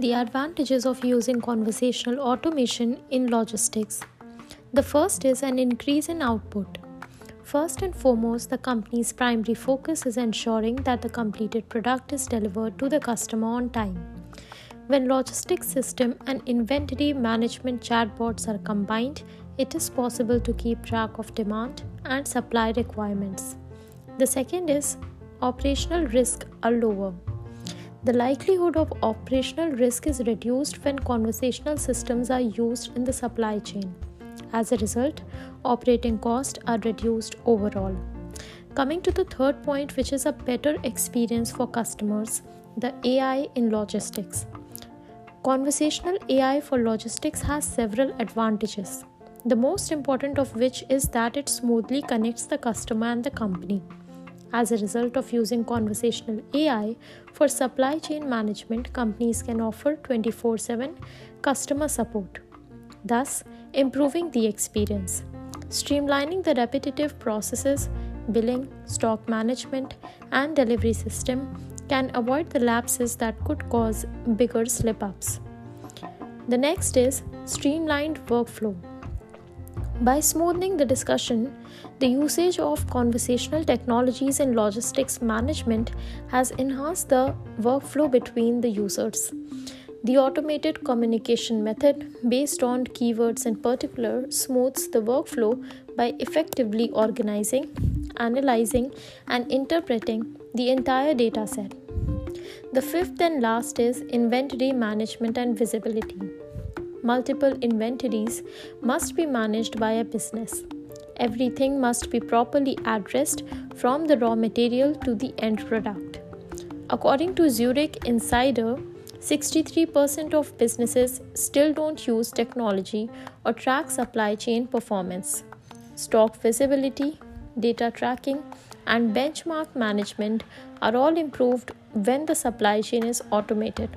The advantages of using conversational automation in logistics. The first is an increase in output. First and foremost, the company's primary focus is ensuring that the completed product is delivered to the customer on time. When logistics system and inventory management chatbots are combined, it is possible to keep track of demand and supply requirements. The second is operational risk are lower. The likelihood of operational risk is reduced when conversational systems are used in the supply chain. As a result, operating costs are reduced overall. Coming to the third point, which is a better experience for customers the AI in logistics. Conversational AI for logistics has several advantages, the most important of which is that it smoothly connects the customer and the company. As a result of using conversational AI for supply chain management, companies can offer 24 7 customer support, thus, improving the experience. Streamlining the repetitive processes, billing, stock management, and delivery system can avoid the lapses that could cause bigger slip ups. The next is streamlined workflow. By smoothing the discussion, the usage of conversational technologies in logistics management has enhanced the workflow between the users. The automated communication method, based on keywords in particular, smooths the workflow by effectively organizing, analyzing, and interpreting the entire data set. The fifth and last is inventory management and visibility multiple inventories must be managed by a business. Everything must be properly addressed from the raw material to the end product. According to Zurich Insider, 63% of businesses still don't use technology or track supply chain performance. Stock visibility, data tracking, and benchmark management are all improved when the supply chain is automated.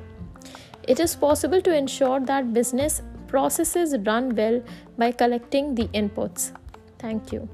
It is possible to ensure that business processes run well by collecting the inputs. Thank you.